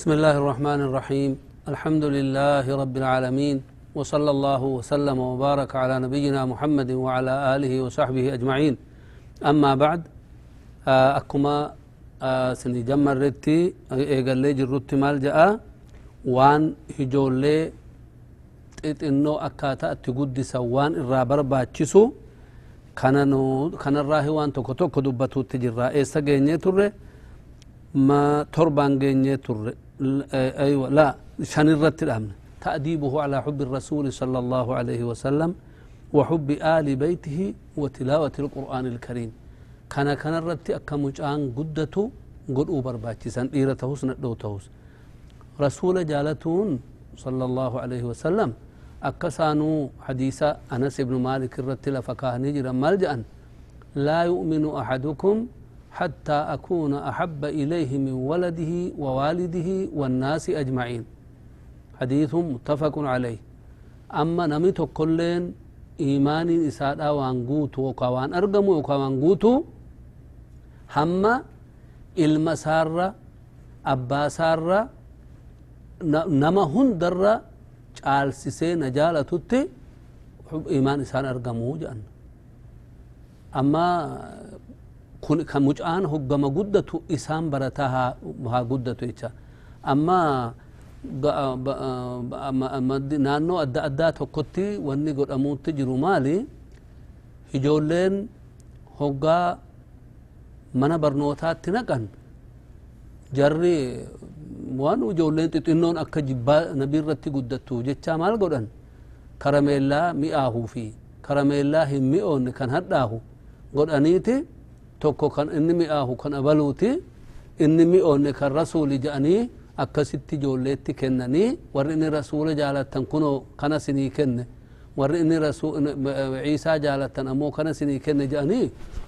بسم الله الرحمن الرحيم الحمد لله رب العالمين وصلى الله وسلم وبارك على نبينا محمد وعلى آله وصحبه أجمعين أما بعد أكما سني جمع رتي إيقال لي جرت مال جاء وان هجولي xixinnoo akkaataa itti guddisan waan irraa barbaachisu kanarraa waan tokko tokko dubbatuutti jirra eessa geenyee turre? ما تربان جيني تر أيوة لا شان الرت الأمن. تأديبه على حب الرسول صلى الله عليه وسلم وحب آل بيته وتلاوة القرآن الكريم. كان كان الرت أكمجان قدته قد أوبر باتشسان إيرتهوس ندوتهوس رسول جالتون صلى الله عليه وسلم أكسانو حديث أنس بن مالك الرت لفكاه نجرا ملجأ لا يؤمن أحدكم حتى أكون أحب إليه من ولده ووالده والناس أجمعين. حديث متفق عليه. أما نمت كلين إيمان إساء وان وكوان أرقم وكوان قوتو هما المسارة أبا سارة نما هندر caalsisee jaalatutti imaan isaan argamuu jedhan amma kun kan mucaan hoggama guddatu isaan barataa haa guddatu jecha amma naannoo adda addaa tokkotti wanni godhamuutti jiru maali ijoolleen hoggaa mana barnootaatti naqan jarri waan ijoolleen xixinnoon akka jibbaa nabii irratti guddattu jecha maal godhan karameellaa mi'aahuu fi karameellaa hin mi'oonne kan hadhaahu godhaniiti tokko kan inni mi'aahu kan abaluuti inni mi'oonne kan rasuuli jedhanii akkasitti ijoolleetti kennanii warri inni rasuula jaalattan kunoo kana sinii kenne warri inni ciisaa jaalattan ammoo kana sinii kenne jedhanii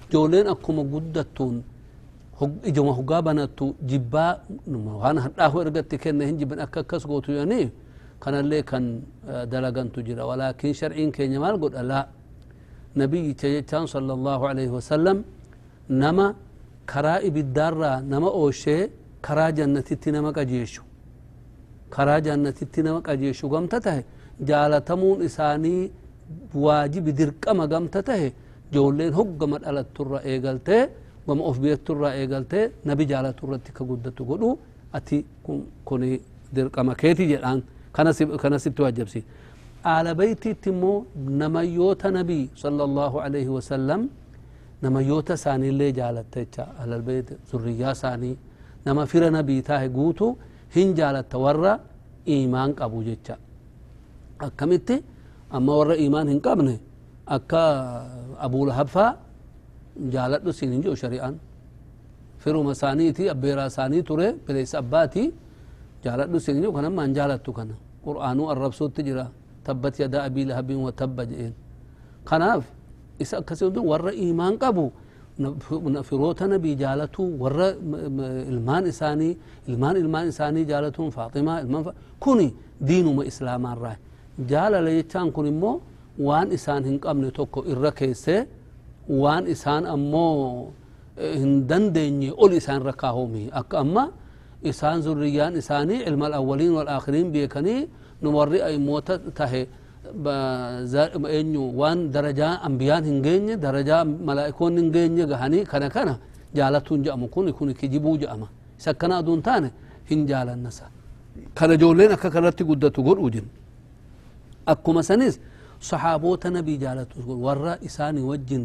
ijoolleen akkuma guddattuun ijuma hoggaa banattu jibbaa waan hadhaahu ergatti kenne hin jibban akka akkas gootu jedhanii kanallee kan dalagantu jira walaakin sharciin keenya maal godha laa nabiyyicha jechaan sala allahu alaihi wasalam nama karaa ibiddaarraa nama ooshee karaa jannatitti nama qajeeshu karaa jannatitti nama qajeeshu gamta tahe jaalatamuun isaanii waajibi dirqama gamta tahe ijoolleen hoggama dhalatturra eegaltee gama of beekturraa eegaltee nabi jaalatu irratti ka guddatu godhu ati kun dirqama keeti jedhaan kanasitti wajjabsi aala beytiitti immoo namayyoota nabii sala allahu alaihi wasalam namayyoota isaaniillee jaalatta jecha alalbeet zurriyyaa isaanii nama fira nabii taahe guutu hin jaalatta warra iimaan qabu jecha akkamitti amma warra iimaan hin qabne akka abuulahabfaa jaaladhu sin hin jiru shari'aan firuma isaaniiti abbeeraa isaanii ture bileessa abbaati jaaladhu sin hin jiru kanamma hin jaalattu kana qur'aanuu arrabsuutti jira tabbat yadaa abii lahabin wa tabba jedheen kanaaf isa akkasii hundi warra iimaan qabu firoota nabii jaalatu warra ilmaan isaanii ilmaan ilmaan isaanii jaalatuun faaximaa ilmaan kuni diinuma islaamaarraa jaalala jechaan kun immoo waan isaan hin qabne tokko irra keessee waan isaan ammoo hin dandeenye ol isaan irra kaahumi akka amma isaan zurriyyaan isaanii ilma alawwaliin walaakiriin beekanii nu warri aimmoota tahe eenyu waan darajaa ambiyaan hin geenye darajaa malaa'ikoonni hin geenye gahanii kana kana jaalatuun jedhamu kun kun kijibuu jedhama isa akkana aduun taane hin jaalannasa kana ijoolleen akka kanatti guddatu godhuu jin akkuma sanis saxaaboota nabii jaalatu warra isaanii wajjin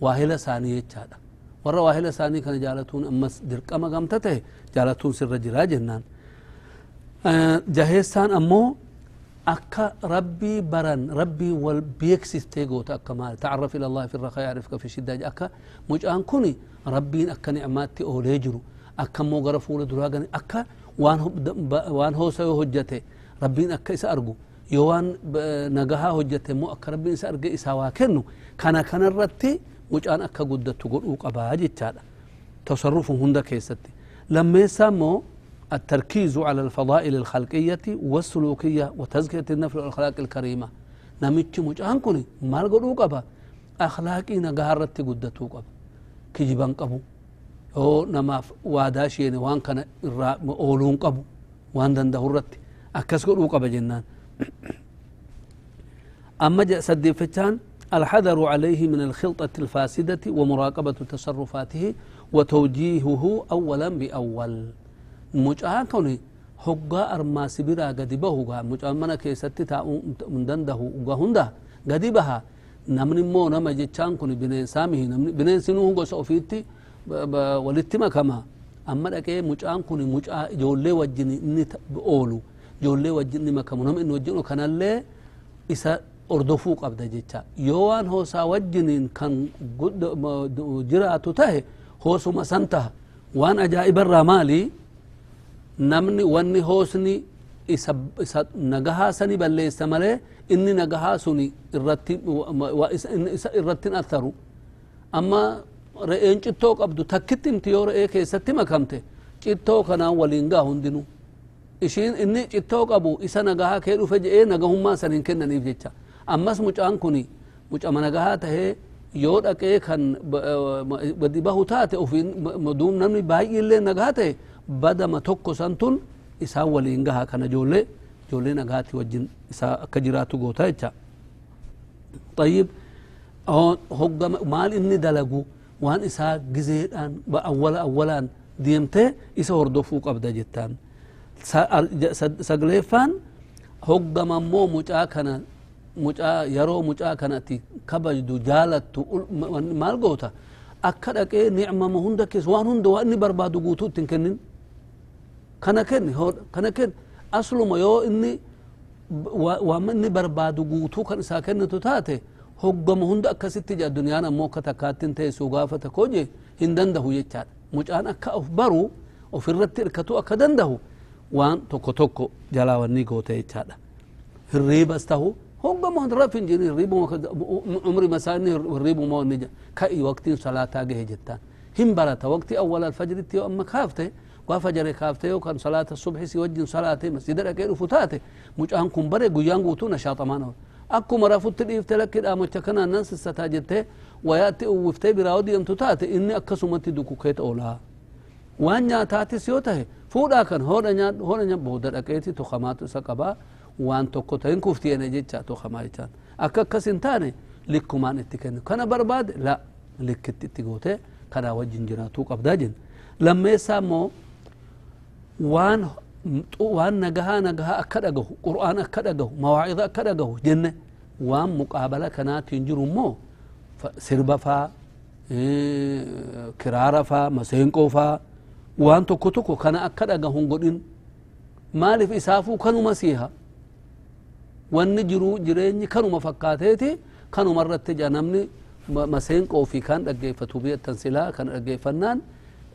waahila isaanii jechaadha warra waahila isaanii kana jaalatuun ammas dirqama gamta tahe jaalatuun sirra jiraa jennaan jaheessaan ammoo wal beeksistee goota akka maal tacarraf ila allahi fi rakaa yaarifka fi shiddaa akka mucaan kuni rabbiin akka nicmaatti oolee jiru akka immoo gara fuula duraa gani akka waan hoosa yoo hojjate rabbiin akka isa argu yoo waan nagahaa hojjate immoo akka rabbiin isa arge isaa waa kennu kana kanarratti mucaan akka guddattu godhuu qabaa jechaadha tasarrufu hunda keessatti lammeessaa immoo التركيز على الفضائل الخلقية والسلوكية وتزكية النفس والأخلاق الكريمة. نمتش مجان كوني مال قدو قبا. أخلاقي نقارت قدتو قبا. كجبان قبو. waadaa sheene waan kana irraa ooluun qabu وان دنده الرت أكس قد قبا جنان. أما سدي فتان الحذر عليه من الخلطة الفاسدة ومراقبة تصرفاته وتوجيهه أولا بأول. كوني هقا أرما سبرا قد بهوغا مجآن منا كيستي تا من دنده وغا هنده قد بها نمني مو نما جتشان كوني بنين سامه بنين سنوه قصو فيتي ولتما كما أما لكي مجآن كوني مجآن جولي وجني إني أولو جولي وجني مكامو نم إن وجنو كان اللي إسا ordofuu qabda jecha. Yoo waan hoosaa wajjiniin kan jiraatu tahe hoosuma san taha. Waan ajaa'ibarraa maali namni wanni hoosni isa nagahaa sani balleessa malee inni nagahaa suni irrattin atharu amma re'een cittoo qabdu takkitti imti yoo re'ee keessatti makamte cittoo kanaan waliin gaa hundinu ishiin inni cittoo qabu isa nagahaa kee dhufe je'ee nagahummaa san hin kennaniif jecha ammas mucaan kun mucama nagahaa tahee yoo dhaqee kan gadi bahu taate ufiin duum namni baay'illee nagahaa tahe badama tokko san tun isaan waliin gaha kana ijoollee ijoollee nagaati wajjin isaa akka jiraatu goota jecha طيب هقم مال إني دلقو وان إسا جزيدان أولا أولا ديمته إسا هردفو قبدا جتان سقليفان هقم مو مجا كان mucaa yeroo mucaa kanatti kabajdu jaalattu maal goota akka dhaqee nicmama hunda keessa waan hunda waan inni barbaadu guutuu ittiin kennin كان كان كان أصل ما يو إني ومني برباد قوتو كان ساكن تتاتي هو قم هند أكسيت جا الدنيا نمو كتاكاتين تي سوغافة كوجي هندن دهو يتشاد مجا أنا كأف برو وفي الرد الكتو أكدن دهو وان توكو توكو جلا ورني قوتا يتشاد هرريب استهو هو قم هند رفين جيني هرريب عمري مساني هرريب مو نجا كأي وقت صلاة جهجتا هم برات وقت أول الفجر تيو أما خافته وفجر كافته وكان صلاة الصبح سيوجن صلاة مسجد ركين فتاته مش أنكم بري جيان قوتو نشاط مانو أكو مرة فت الإف تلك أما تكنا الناس ستاجته ويأتي وفتي براودي أن تتاته إني أكسمتي دوكو كيت أولا وان نياتاتي سيوته فودا كان هودا نيات هودا نيات بودر أكيتي تخمات سكبا tokko ta'in kuftiyeene jecha to kamaa jechaan akka akkas hin taane likkumaan itti kennu kana barbaade la likkitti itti goote kanaa wajjin jiraatuu وان وان نجها نجها أكده جه قرآن أكده جه مواعظ أكده جه جنة وان مقابلة كانت ينجرون مو فسربا فا كرارا فا مسينكو فا وان تو كتوكو كان أكده جهون قدين ما لف إسافو كانوا مسيها وان نجرو جرين كانوا مفكاتي كانوا مرة تجانمني مسينكو في كان أجيفة تبيت تنسلا كان أجيفة نان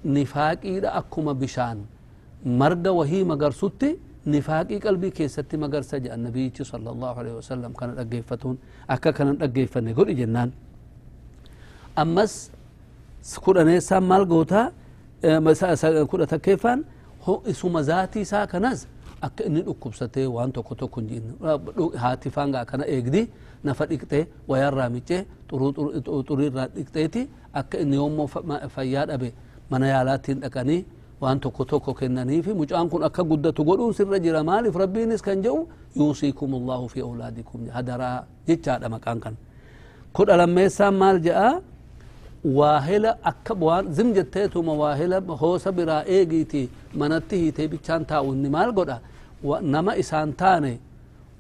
نفاق إذا أكما بشان biyyattan silaa kan dhaggeeffannaan nifaaqiidha akkuma bishaan marga wahii magarsutti nifaaqii qalbii keessatti magarsa jedha nabiyyichi sala allahu alehi wasalam kana dhaggeeffatuun akka kanan dhaggeeffanne godhi jennaan ammas kudhaneessaan maal goota kudha takkeeffaan isuma zaatii isaa kanas akka inni dhukkubsatee waan tokko tokko hin haati faangaa kana eegdi nafa dhiqxee wayarraa miccee xuriirraa dhiqxeeti akka inni yoommoo fayyaa dhabe mana yaalaattiin dhaqanii tokko tokko kennanii fi mucaan kun akka guddatu godhuun sirra jira maaliif rabbiinis kan jedhu yuusiikum allahu fi awlaadikum hadaraa jechaadha maqaan kan kudha lammeessaan maal jedha waahila akka waan zim jetteetuma waahila hoosa biraa eegiiti manatti hiitee bichaan taa'u inni maal godha nama isaan taane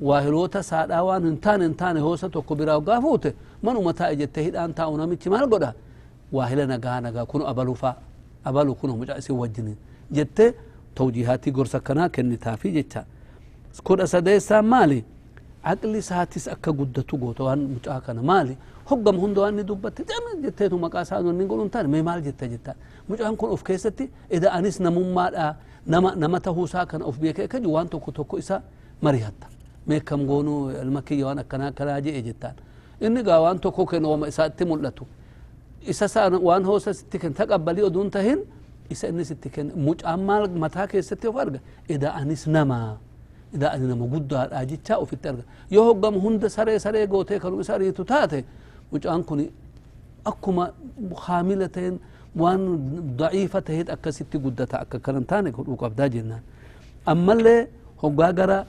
waahiloota saadhaa waan hin taane hin taane hoosa tokko biraa waggaa fuute manuma taa'e jettee hidhaan taa'u namichi maal godha waahila nagaa nagaa kun abalufa أبالو كنه مجاس وجنين جت توجيهاتي غرسة كنا كني تافي جتة سكور أسدي سام مالي. عقل ساتيس أكا قد تقو توان مجاكا مالي. حقم هندو أني دبت جامع جتة تو مقاسان ونين قولون تان. مي مال جتة جتة مجاكا كن أف كيستي. إذا أنيس نمو مالا آه، نما نما تهو ساكن أف بيكا كجوان تو كتو كويسا مريهتا. مي كم قونو المكي يوان أكنا كلا جي جتان إني قاوان تو كوكين وما إساتي ملتو isa saa waan hoosa sitti kennu taqabbalii oduun tahin isa inni sitti kennu mucaan maal mataa keessatti of arga eda anis namaa ida ani nama guddaadha jechaa ofitti arga yoo hoggam hunda saree saree gootee kanuma isa ariitu taate mucaan kun akkuma haamila ta'een waan daciifa taheet akkasitti guddata akka kanan taane godhuu qabdaa jennaan أما اللي هقا قرا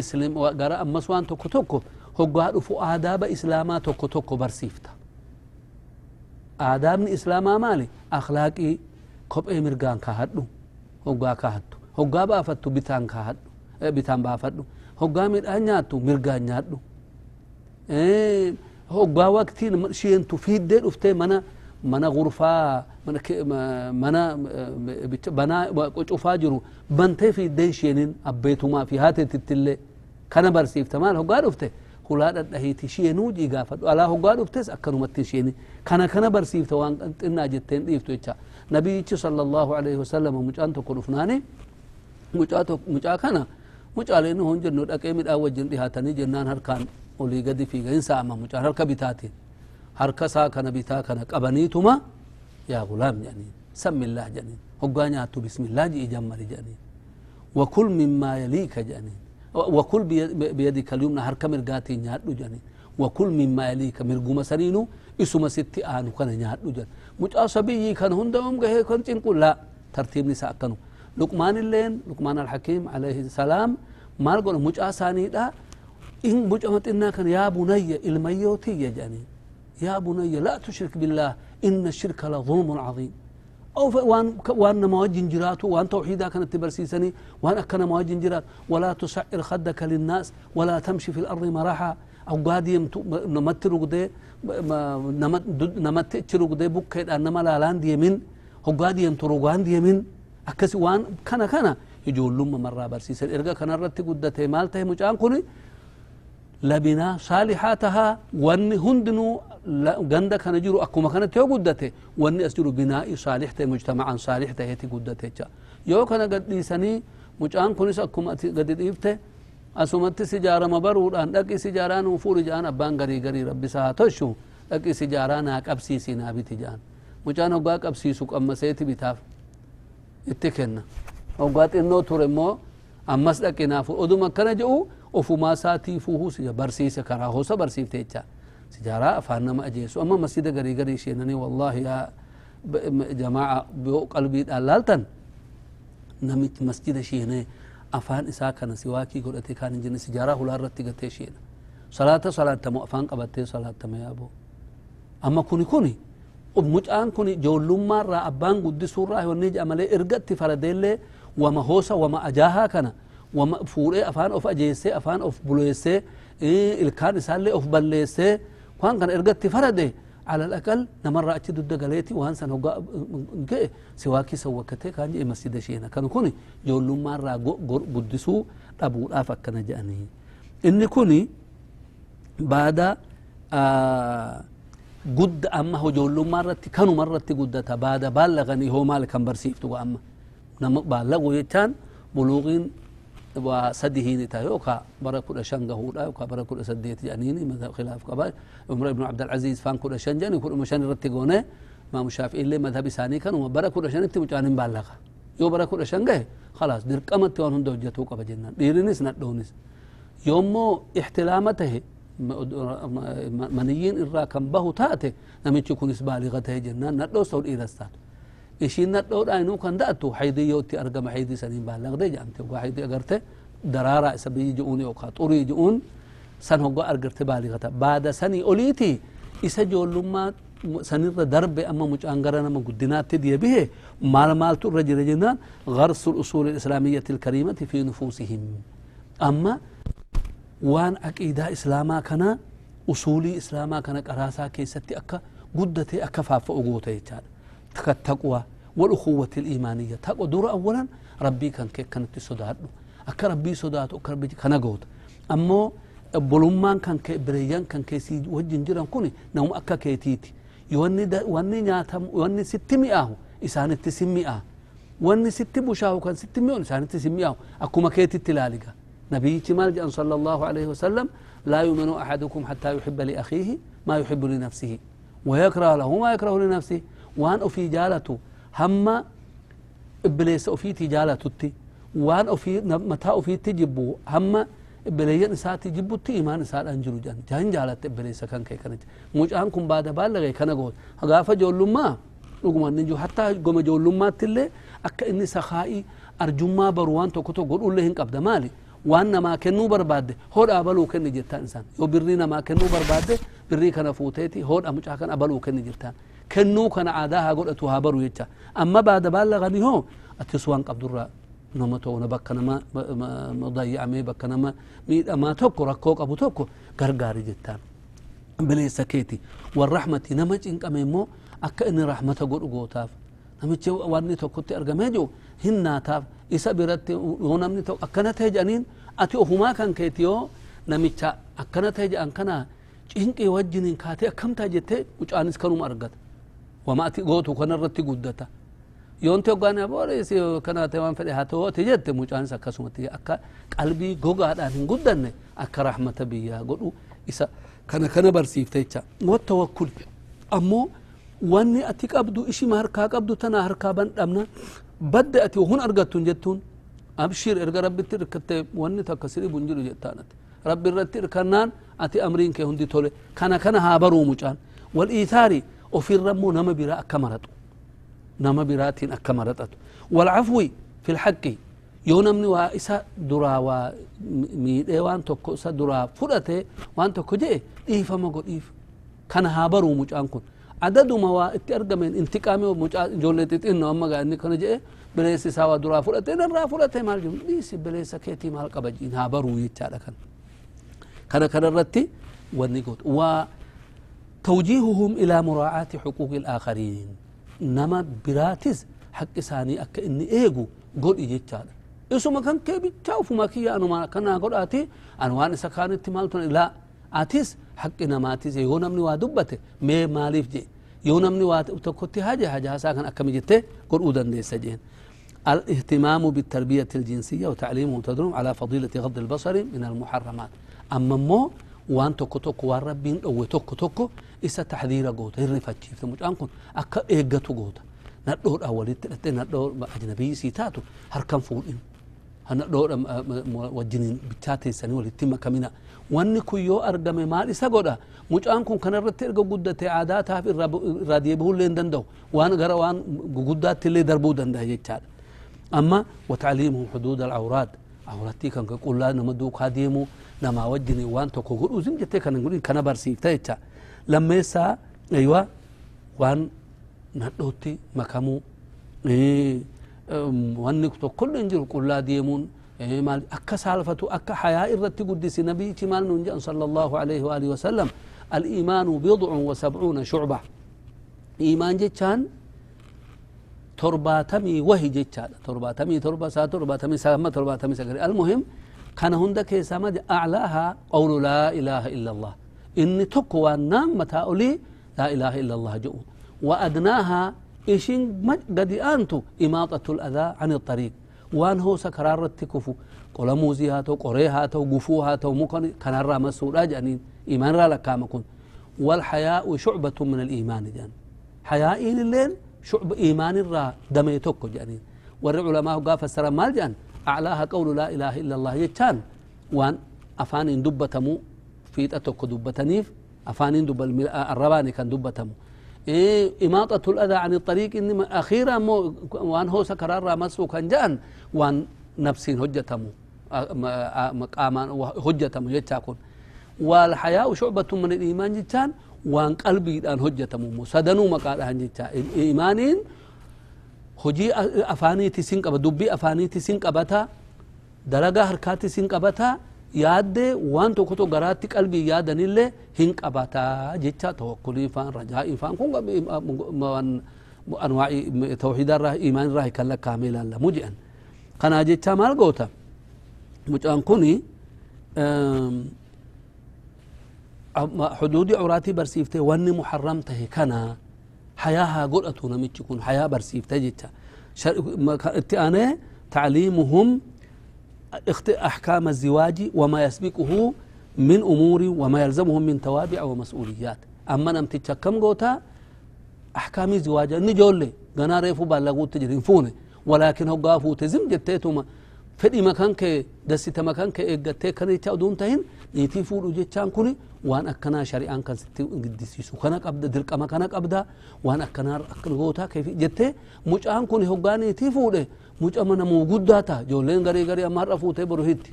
إسلام قرا أما سوان توكو توكو هقا رفو آداب إسلاما توكو توكو آدابني إسلاما مالي أخلاقي kophee mirgaan kaahadhu hoggaa kaahadhu hoggaa baafattu bitaan kaahadhu bitaan baafadhu hoggaa midhaan nyaattu mirgaan nyaadhu hoggaa waqtiin sheentu fiiddee dhuftee mana mana gurfaa mana banaa cufaa jiru bantee fiiddeen sheenin abbeetumaa fi haateetittillee kana barsiifta maal hoggaa dhufte hulaa dhadhahiiti sheenuu jigaafadhu alaa hoggaa dhuftes akkanumatti sheeni kana kana barsiifta waan xinnaa jetteen dhiiftu jecha nabiyyichi sala allahu alaihi wasalam mucaan tokko dhufnaani mucaa kana mucaaleen hon jennu dhaqee midhaan wajjin dhihaatanii jennaan harkaan olii gadi fiigainsa ama mucaan harka bitaatiin harka isaa kana bitaa kana qabaniituma yaa gulaam jedhaniin sammillaah jedhaniin hoggaa nyaattu bismillaah ji'i jammari jedhaniin wakul mimmaa yaliika jedhaniin وكل بيدك اليمنى هركا مرقاتي نيادو جاني وكل مما يليك مرقوما سنينو اسما ستي آنو كان نيادو جان مجا صبي كان هندهم قهي كان تنقل. لا ترتيب نساء كانوا. لقمان اللين لقمان الحكيم عليه السلام ما قول مجا ساني دا. إن مجا متنا كان يا بني الميوتي جاني. يا بني لا تشرك بالله إن الشرك لظلم عظيم. أو وان وان مواجن جرات وان توحيدا كانت تبرسيسني وان أكن مواجن جرات ولا تسعر خدك للناس ولا تمشي في الأرض مراحا أو قاديم نمت رقدي نمت رقدي بكيد أنما لا لأن دي من هو قاديم تروقان دي من أكس وان كان كان. يجول لما مرة برسيسن. إرقا كان رتي قدته مالته مجان كوني لبنا صالحاتها وان هندنو ganda kana jiru akkuma kanatti yoo guddate wanni as jiru binaa'i saalix ta'e mujtama'an saalix ta'eeti guddate jecha yoo kana gadhiisanii mucaan kunis akkuma ati gadi dhiifte asumatti sijaarama baruudhaan dhaqi sijaaraa nuu fuuri ja'an abbaan garii garii rabbisa haa toshu dhaqi sijaaraa naa qabsiisi naa biti ja'an mucaan hoggaa qabsiisu qammaseeti bitaaf itti kenna hoggaa xinnoo ture immoo ammas ofumaa isaatii fuuhuu barsiise karaa hosa barsiifte jechaa سجارة أفان نما أجيسو أما مسجد غري غري شينني والله يا جماعة بيو قلبي دلالتن نمت مسجد شيني أفان إسا كان سواكي قلتي كان جن سجارة هلا رتي قتي شينا صلاة صلاة تمو أفان قبتي صلاة تمو يابو أما كوني كوني mucaan kun ijoollummaarraa abbaan guddisuurraa wanni jedhamalee ergatti faradeellee wama hoosa wama ajaahaa kana fuudhee afaan of ajeessee afaan of buleessee ilkaan isaallee of balleessee waan kana ergatti farade على الأقل نمر أتي ضد قليتي وان سن هو جاء سواكي سوكته كان جاء مسجد شينا. كانوا كوني جول مرة قدسو أبو الآفك كان جاني. إني كوني بعد آه قد أما هو جول مرة كانوا مرة قدتها بعد بالغني هو مالك كان برسيفتو أما. نم بالغوا يتان بلوغين وسدهين تايوكا برا كل شنغه ولا يوكا برا كل سديت جانيني مذهب خلاف قبائل عمر بن عبد العزيز فان كل شنجاني كل مشان رتقونه ما مشاف إلا مذهب ثاني كانوا برا كل شن انت مجانين بالغه يو برا كل شنغه خلاص دير قمت وان هندو جتو قبا جنان. ديرنس ندونس يومو احتلامته منيين إرا كم بهو تاتي. نمتش كونس بالغته جنان. ندو سول إيرستات ishiin nadhoodha inuu kan da'atu haydii yoo itti argama haydii saniin baallaqdee jedhamte hoggaa haydii agarte daraaraa isa biyyi je'uun yookaan xurii je'uun san hoggaa argarte baaligata baada sanii oliiti isa joollummaa sanirra darbe amma mucaan gara nama guddinaatti deebihe maal maaltu irra jira jennaan garsu usuul islaamiyyati ilkariimati fi nufuusihim amma waan aqiidaa islaamaa kana usuulii islaamaa kana qaraasaa keessatti akka guddatee akka faaffa'u goota jechaadha كالتقوى والأخوة الإيمانية. تقوى دور أولا ربي كان كي كانت صدادو أكا ربي صداتو أكا ربي كان قوت. أمو بلومان كان كي بريان كان كي سي وجن جيران كوني. نوم أكا كيتيتي يواني دا واني نياتم واني ستي مئة إسان التسمئة واني ستي بشاهو كان ستي مئة إسان أكو ما كيتي التلالقة نبي جمال صلى الله عليه وسلم لا يؤمن أحدكم حتى يحب لأخيه ما يحب لنفسه. ويكره له ما يكره لنفسه. Waan ofii jaalatu hamma ibbileessa ofiitii jaalatutti waan ofii mataa ofiitti jibbu hamma ibbileeyyan isaati jibbutti imaan isaadhaan jiru jedhan jaan jaalatte ibbileessa kan kee kana mucaan kun baada baallaqe kana goota gaafa joollummaa dhuguma inni jiru hattaa goma joollummaatti illee akka inni sakaa'i arjummaa baru waan tokko tokko godhullee hin qabda maali waan namaa kennuu barbaadde hodha abaluu kenni jettaan isaan yoo birrii namaa kennuu barbaadde birrii kana fuuteeti hodha mucaa kana abaluu kenni jettaan كنو كان عاداها قول اتوها برو يتا أما بعد بالغ هو أتسوان قبض الراء نما تونا بكنا ما مضيع مي بكنا ما ميد اما توكو ركو أبو توكو. غرغاري جتا. بلي سكيتي. والرحمة نمج إنك أمي مو أكا ان رحمة قول اقوتاف نمج واني توكو تي ارغميجو هن ناتاف إسا بيرت ونمني تو. اكنا تهجانين اتو هما كان كيتيو نمج اكنا تهجان كنا چنقي وجنين كاتي. أكم تاجتي. وچانس كنوم ارغت وما تقوتو كان الرتي قدتا. يوم تيوغاني بوريس كان تيوان فلي هاتو تجد مجانسا كسومتي. أكا قلبي غوغا هاتين قدن أكا رحمة بيا قدو. إسا كان كان برسيف تيجا. والتوكل أمو واني أتيك أبدو إشي ما هركا أبدو تنا هركا بان أمنا. بد أتي وهن أرغتون جتون. أبشير إرغا ربي تركت واني تاكسيري بنجلو جتانت. ربي رتير كنان أتي أمرين كهندي تولي. كان كان هابرو مجان. والإيثاري ofirra immoo nama biraa akka maratu nama biraatiin akka maraxatu walcafwi fi lxaqi yoo namni waa isa duraa waa miidhee waan tokko isa duraa fudhate waan tokko je'e dhiifama godhiif kana haa baruu mucaan kun adaduma waa itti argameen intiqaame mucaa ijoollee xixinno amma gaa inni kana je'e bileessi isaa waa duraa fudhate narraa fudhate maal jiru dhiisi bileessa keetii maal qaba jiin haa baruu jechaadha kan kana kana irratti wanni godhu waa توجيههم إلى مراعاة حقوق الآخرين. نما براتز حق ساني أك إني إيجو قول إيجي تشاد إسوما كان كي بيتشاوف ما كي أنا ما كان أقول آتي أنا وأنا سكان التمالتون لا آتيس حق نماتيس يو نمني وادبته مي ماليف جي. يو نمني واتكوتي حاجة حاجة ساكن أكمي جتة قول أودن دي سجين الاهتمام بالتربية الجنسية وتعليمهم تدرم على فضيلة غض البصر من المحرمات. أما مو waan tokko tokko waan rabbiin dhowwe tokko tokko isa taxdiira goota hirrifachiifte mucaan kun akka eeggatu goota nadhoodha walitti hidhatte nadhoo ajnabii sii taatu harkan fuudhin nadhoodha wajjiniin bichaa teessanii walitti makamina wanni kun yoo argame maal isa godha mucaan kun kanarratti erga guddate aadaa taaf irraa deebi'uullee hin danda'u waan gara waan guguddaatti illee darbuu danda'a jechaadha amma watacliimuhum xuduud alawraad awrattii kan qullaa nama duukaa deemuu namaa wajjin waan tokko godhuu sin jettee kana godhin kana barsiifta jecha lammeessaa aywa waan nadhootti makamuu wanni tokkollee hin jiru qullaa deemuun maal akka saalfatu akka hayaa irratti guddisi nabiyichi maal nuun jedhan sala allahu alaihi waalihi wasalam الإيمان بضع وسبعون شعبة إيمان جتشان ترباتمي وهي جتشان ترباتمي تربة سا ترباتمي سامة ترباتمي سكري. المهم كان هندك سمد أعلاها قول لا إله إلا الله. إني تقوى النام متى أولي لا إله إلا الله جو وأدناها إشين قد أنتو إماطة الأذى عن الطريق. وان هو سكرار التكفو. قول موزي هاتو قري هاتو قفو هاتو مكان كان الرا مسؤول أجانين إيمان را لكام كن والحياء شعبة من الإيمان جان. حياء الليل شعب إيمان الرا دمي توكو جانين والعلماء قاف السلام مال جان. أعلاها قول لا إله إلا الله يتشان وان أفان دبتمو في أتوك دبتنيف. أفان دب الرباني كان دبتمو. إيه إماطة الأذى عن الطريق إن أخيرا مو وان هو سكرار مسو كان جان. وان نفسين هجتمو. مقاما هجتمو يتشاكون والحياء شعبة من الإيمان جتان. وان قلبي أن هجتمو سدنو مقالها جتا إيمانين hojii afaaniiti sin qaba dubbii afaaniiti sin qabata dalagaa harkaatti sin qabata yaadde waan tokko tokko garaatti qalbii yaadanillee hin qabata jecha tawakkulii faan rajaa'ii faan kun anwaa'ii tawxiidarraa imaanirraa kan lakkaa'amee ilaallamu jedhan kanaa jecha maal goota mucaan kuni cawraatii barsiiftee wanni muharram tahe kanaa حياها قلت نمتش يكون حياة برسيف تجتا اتئانة تعليمهم أحكام الزواج وما يسبقه من أمور وما يلزمهم من توابع ومسؤوليات. أما نمتش كم قوتا أحكام الزواج. نجول لي قنا ريفو بلغو تجرين فونه ولكن هو قافو تزم جتيتما fedhi makan kee dassita makan kee eeggattee kana jecha oduun tahin niitii fuudhu jechaan kuni waan akkanaa shari'aan kan sitti giddisiisu kana qabda dirqama kana qabda waan akkanaa akkana gootaa kee jettee mucaan kun hoggaa niitii fuudhe muca mana moo guddaa ta'a ijoolleen garii garii amma har'a fuutee boru hitti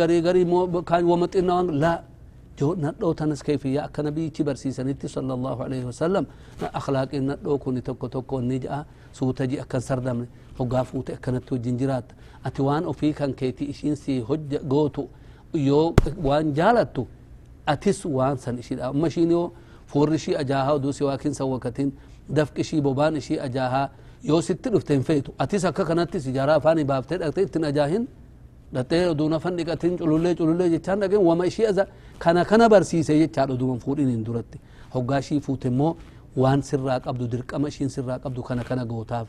garii garii kaan wama xinnaa waan laa nadhoo tanas keefiyyaa akka nabiyyichi barsiisanitti sala allahu alaihi wasallam akhlaaqiin nadhoo kun tokko tokko inni ja'a suuta ji akkan hoggaa fuute akkanatti wajjin jiraatta ati waan ofii kan keeti ishiin si hojja gootu yoo waan jaalattu atis waan san ishidha amma ishiin yoo fuurri ishii ajaahaa oduu si waakin san wakatin dafqi ishii bobaan ishii ajaahaa yoo sitti dhufte hin feetu atis akka kanattis ijaaraa afaanii baaftee dhaqxe ittin ajaahin dhaxee oduu nafan dhiqatin culullee culullee jechaan dhaqeen wama ishii aza kana kana barsiise jechaadha oduman fuudhiniin duratti hoggaa ishii fuute immoo waan sirraa qabdu dirqama ishiin sirraa qabdu kana kana gootaaf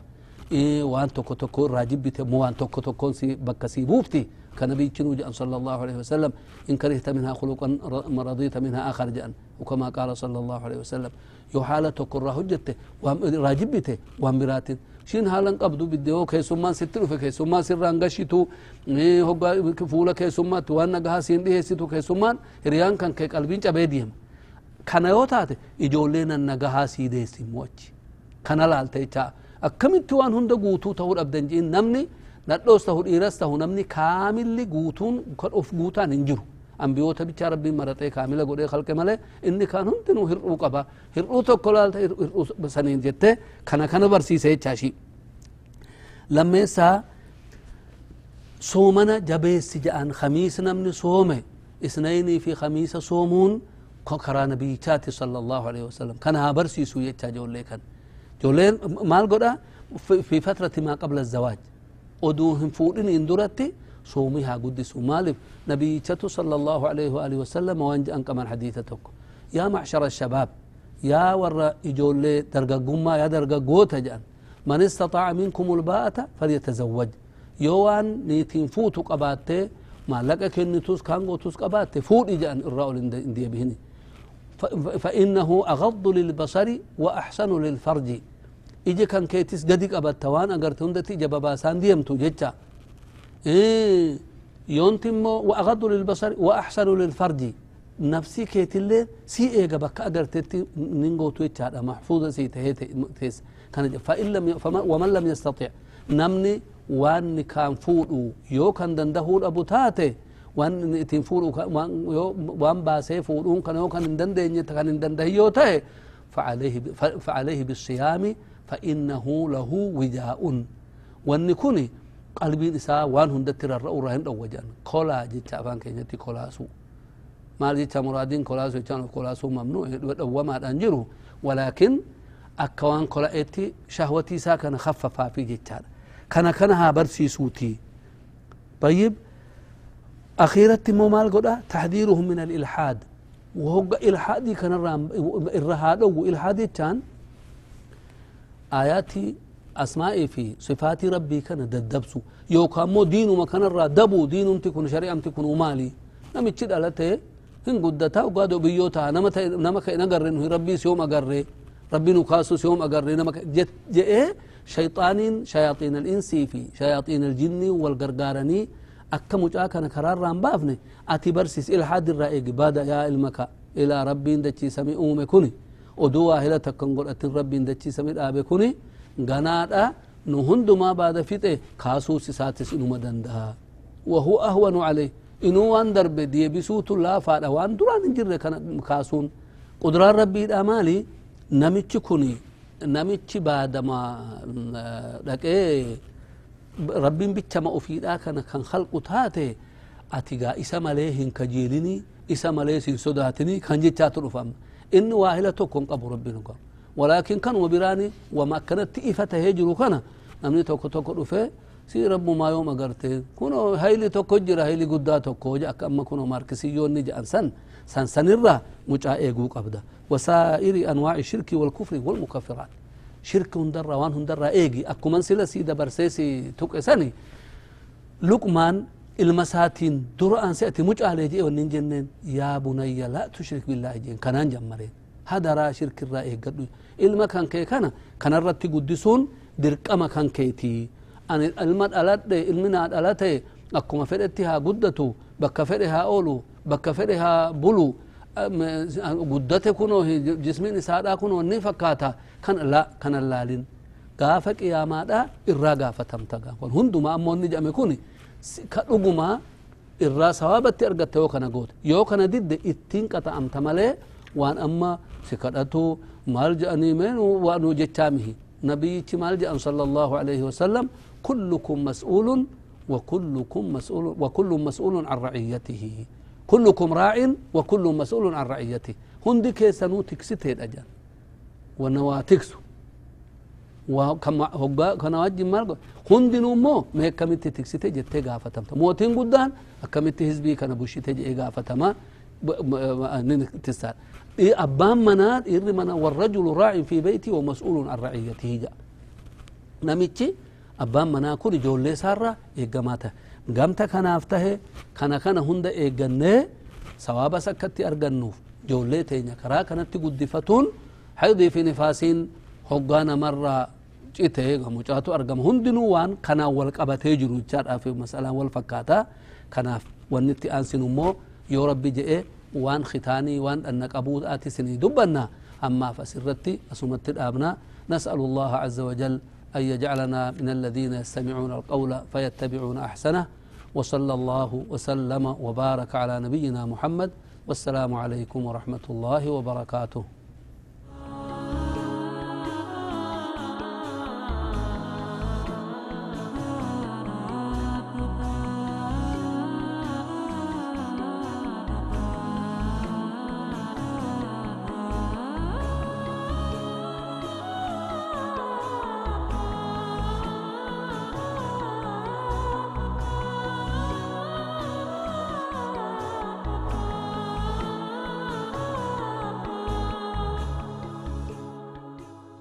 waan tokko tokko irraa jibbite immoo waan tokko tokkoon si bakka sii buufti كنبي نبي جاء صلى الله عليه وسلم إن كرهت منها خلقا رضيت منها آخر جاء. وكما قال صلى الله عليه وسلم يو حالة كرة هجته راجبته وامبرات شين حالا قبضو بديو كيسوما ستلو في كيسوما سران قشتو هقا فولا كيسوما توانا قها سين ديه ستو كيسوما ريان كان كي قلبين جبيديهم كان يوتات إجولينا نقها سيدي سموش كان لالتي akkamitti waan hunda guutuu ta'uu dhabdan jeen namni nadhoos tahu dhiiras tahu namni kaamilli guutuun of guutaan hin jiru ambiyoota bichaa rabbiin maraxee kaamila godhee kalqe malee inni kaan hundinuu hir'uu qaba hir'uu tokko laalta hir'uu saniin jette kana kana barsiise jechaashi lammeessaa soomana jabeessi ja'an khamiis namni soome isnaynii fi khamiisa soomuun karaa nabiyyichaati sala allahu alaihi wasalam kana haa barsiisu jechaa ijoollee kan جولين مال قدا في فترة ما قبل الزواج. أدوهم فورين اندرتي صومها قد سومالف نبي صلى الله عليه وآله وسلم وانج أنك من حديثتك. يا معشر الشباب يا ورى إجول درقا قمة يا درقا قوتا جان. من استطاع منكم الباءة فليتزوج. يوان نيتين فوتو قباتي ما لك كن توس كانغو توس قباتي. فور إجان الرأول اندي بهني. فإنه أغض للبصر وأحسن للفرج. Ije kan keetis gadi qabatta waan agarte hundatti ija babaasaan deemtu jecha yoonti immoo waagadu lilbasari waaxsanu lilfarji nafsii keetillee si eega bakka agartetti nin gootu jechaadha maxfuuda sii tahee tees kana waman lam yastatic namni waan kaan fuudhu yoo kan dandahuu dhabu taate waan itin fuudhu waan baasee fuudhuun kana yoo kan hin dandeenye kan hin dandahin yoo ta'e فعليه بالصيام فإنه له وجاء. والنكون قلبي إساء وان هندت الرأو رهن أو وجان. كولا جيتا فان كينيتي كولا سو ما جيتا مرادين كولا سو يتانو كولا سو ممنوع. وما أنجره ولكن أكوان كولا إتي شهوتي ساكن خففا في جيتا كان كانها برسي سوتي. طيب. أخيرا مو مال تحذيرهم من الإلحاد. وهو إلحادي كان الرهاد أو إلحادي كان آياتي أسمائي في صفات ربي كان ددبسو. يو كان مو دينو ما كان الرا دبو دينو تكون شريعة تكون ومالي. نمي تشد ألته هن قدتا وقادو بيوتا نما نما نقر إنه ربي سيوم أقري. ربي نكاسو سيوم أقري. نما جت جئ شيطان شياطين الإنس في شياطين الجن والقرقارني. akka mucaa kana karaarraan baafne ati barsis ilhaad irraa eegi baada yaa ilmaka ilaa rabbiin dachiisami uume kuni oduu waahila takkan godhatin rabbiin dachiisami dhaabe kuni ganaadha nu hundumaa baada fixe kaasuus isaatis inuma dandaha wahu ahwanu caleyh inuu waan darbe deebisuutu laafaadha waan duraan hin jirre kana kaasuun qudraan rabbiidha maali namichi kuni namichi baadama dhaqee rabbiin bichama ofiidhaa kana kan halqu taate ati gaa isa malee hin kajeelini isa malee sin sodaatini kan jechaatu dhufama inni إن واهلة تكون قبر ربنا ولكن كان وبراني وما كانت تئفة هجر كان أمن توك توك رفه سير رب ما يوم أجرت. كنا هاي اللي توك جرا هاي اللي قدا توك جا كم كنا مركزي يوم نجا أنسن. سن سن مجا أيقو قبدا. وسائر أنواع الشرك والكفر والمكفرات. شرك هندر وان هندر أيقي أكمن سلا سيدا برسيسي توك سني لقمان المساتين درو ان سيأتي مج على يدي ونين جنن يا بني لا تشرك بالله جن كانان جمرين. هذا را شرك الرأي قد علم كان كي كان. كان الرتي قدسون. درك ما كان كيتي. أن علم الالات علمنا الالات اكما فرتها قدتو. بكفرها أولو. بكفرها بلو قدته كونو جسمين سادا كونو نفكاتا كان لا كان اللالين. قافك يا مادا الرغا فتمتغا هندما أمون نجامي كوني كدوغما الراس وابت ارغت تو كنا غوت يو كنا ديد اتين كتا امتملي وان اما سكدتو مالج انيمن وانو جتامي نبي مالج ان صلى الله عليه وسلم كلكم مسؤول وكلكم مسؤول وكل مسؤول عن رعيته كلكم راع وكل مسؤول عن رعيته هندي كيسانو تكسيتي الاجان ونواتكسو وكما هوغا كنا وجه مال هندي نمو ما كميت تكسيتي جتي غافتم موتين قدان كميت حزبي كان بوشيتي جي غافتما تسال إيه أبان منات إيه منا والرجل راع في بيتي ومسؤول عن رعيته جا نميتشي abbaan manaa kun ijoollee isaarra eeggamaa tahe gamta kanaaf tahe kana kana hunda eeggannee sawaabas akkatti argannuuf ijoollee teenya karaa kanatti guddifatuun haydii fi nifaasiin hoggaa namarraa cite mucaatu argama hundinuu waan kanaan wal qabatee jiru jechaadhaaf masalaan wal fakkaataa kanaaf wanni itti aansinu immoo yoo rabbi je'e waan khitaanii waan dhanna qabuudhaati isinii dubbanna ammaaf asirratti asumatti dhaabna nas'alu allaha azza wajal أن يجعلنا من الذين يستمعون القول فيتبعون أحسنه وصلى الله وسلم وبارك على نبينا محمد والسلام عليكم ورحمة الله وبركاته